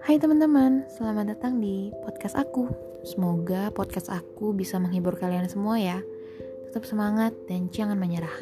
Hai teman-teman, selamat datang di podcast aku. Semoga podcast aku bisa menghibur kalian semua ya. Tetap semangat dan jangan menyerah.